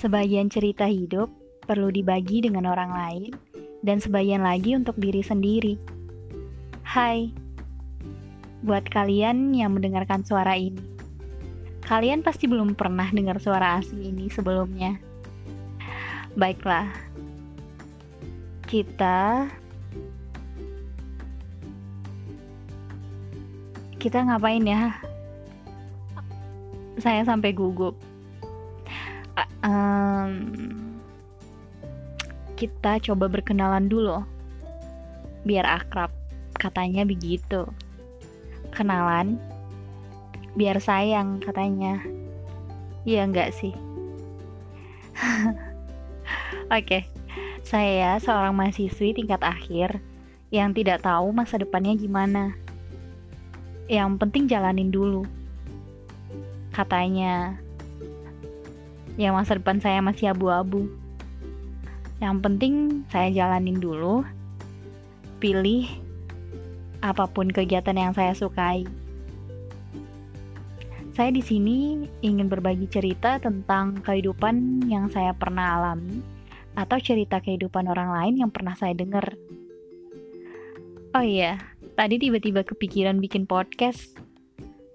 Sebagian cerita hidup perlu dibagi dengan orang lain, dan sebagian lagi untuk diri sendiri. Hai, buat kalian yang mendengarkan suara ini, kalian pasti belum pernah dengar suara asing ini sebelumnya. Baiklah, kita kita ngapain ya? Saya sampai gugup um, kita coba berkenalan dulu. Biar akrab. Katanya begitu. Kenalan? Biar sayang katanya. Iya enggak sih. Oke. Okay. saya seorang mahasiswi tingkat akhir yang tidak tahu masa depannya gimana. Yang penting jalanin dulu. Katanya ya masa depan saya masih abu-abu. Yang penting saya jalanin dulu, pilih apa pun kegiatan yang saya sukai. Saya di sini ingin berbagi cerita tentang kehidupan yang saya pernah alami atau cerita kehidupan orang lain yang pernah saya dengar. Oh iya, tadi tiba-tiba kepikiran bikin podcast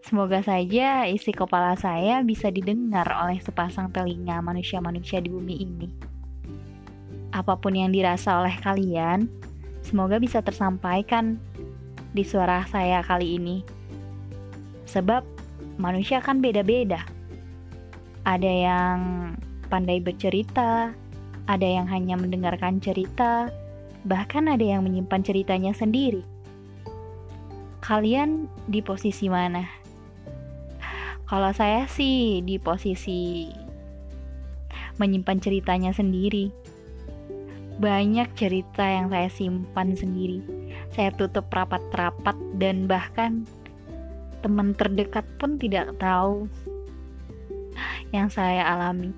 Semoga saja isi kepala saya bisa didengar oleh sepasang telinga manusia-manusia di bumi ini. Apa pun yang dirasa oleh kalian, semoga bisa tersampaikan di suara saya kali ini. Sebab manusia kan beda-beda. Ada yang pandai bercerita, ada yang hanya mendengarkan cerita, bahkan ada yang menyimpan ceritanya sendiri. Kalian di posisi mana? Kalau saya sih di posisi menyimpan ceritanya sendiri. Banyak cerita yang saya simpan sendiri. Saya tutup rapat-rapat dan bahkan teman terdekat pun tidak tahu yang saya alami.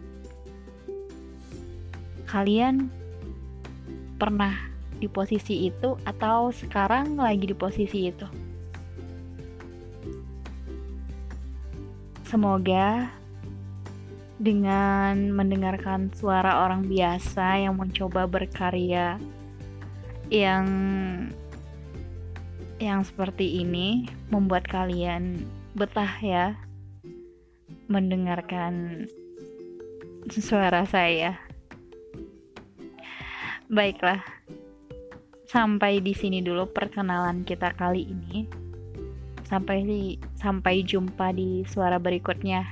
Kalian pernah di posisi itu atau sekarang lagi di posisi itu? Semoga dengan mendengarkan suara orang biasa yang mencoba berkarya yang yang seperti ini membuat kalian betah ya mendengarkan suara saya. Baiklah. Sampai di sini dulu perkenalan kita kali ini. Sampai sampai jumpa di suara berikutnya.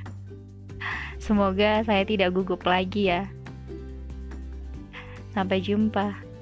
Semoga saya tidak gugup lagi ya. Sampai jumpa.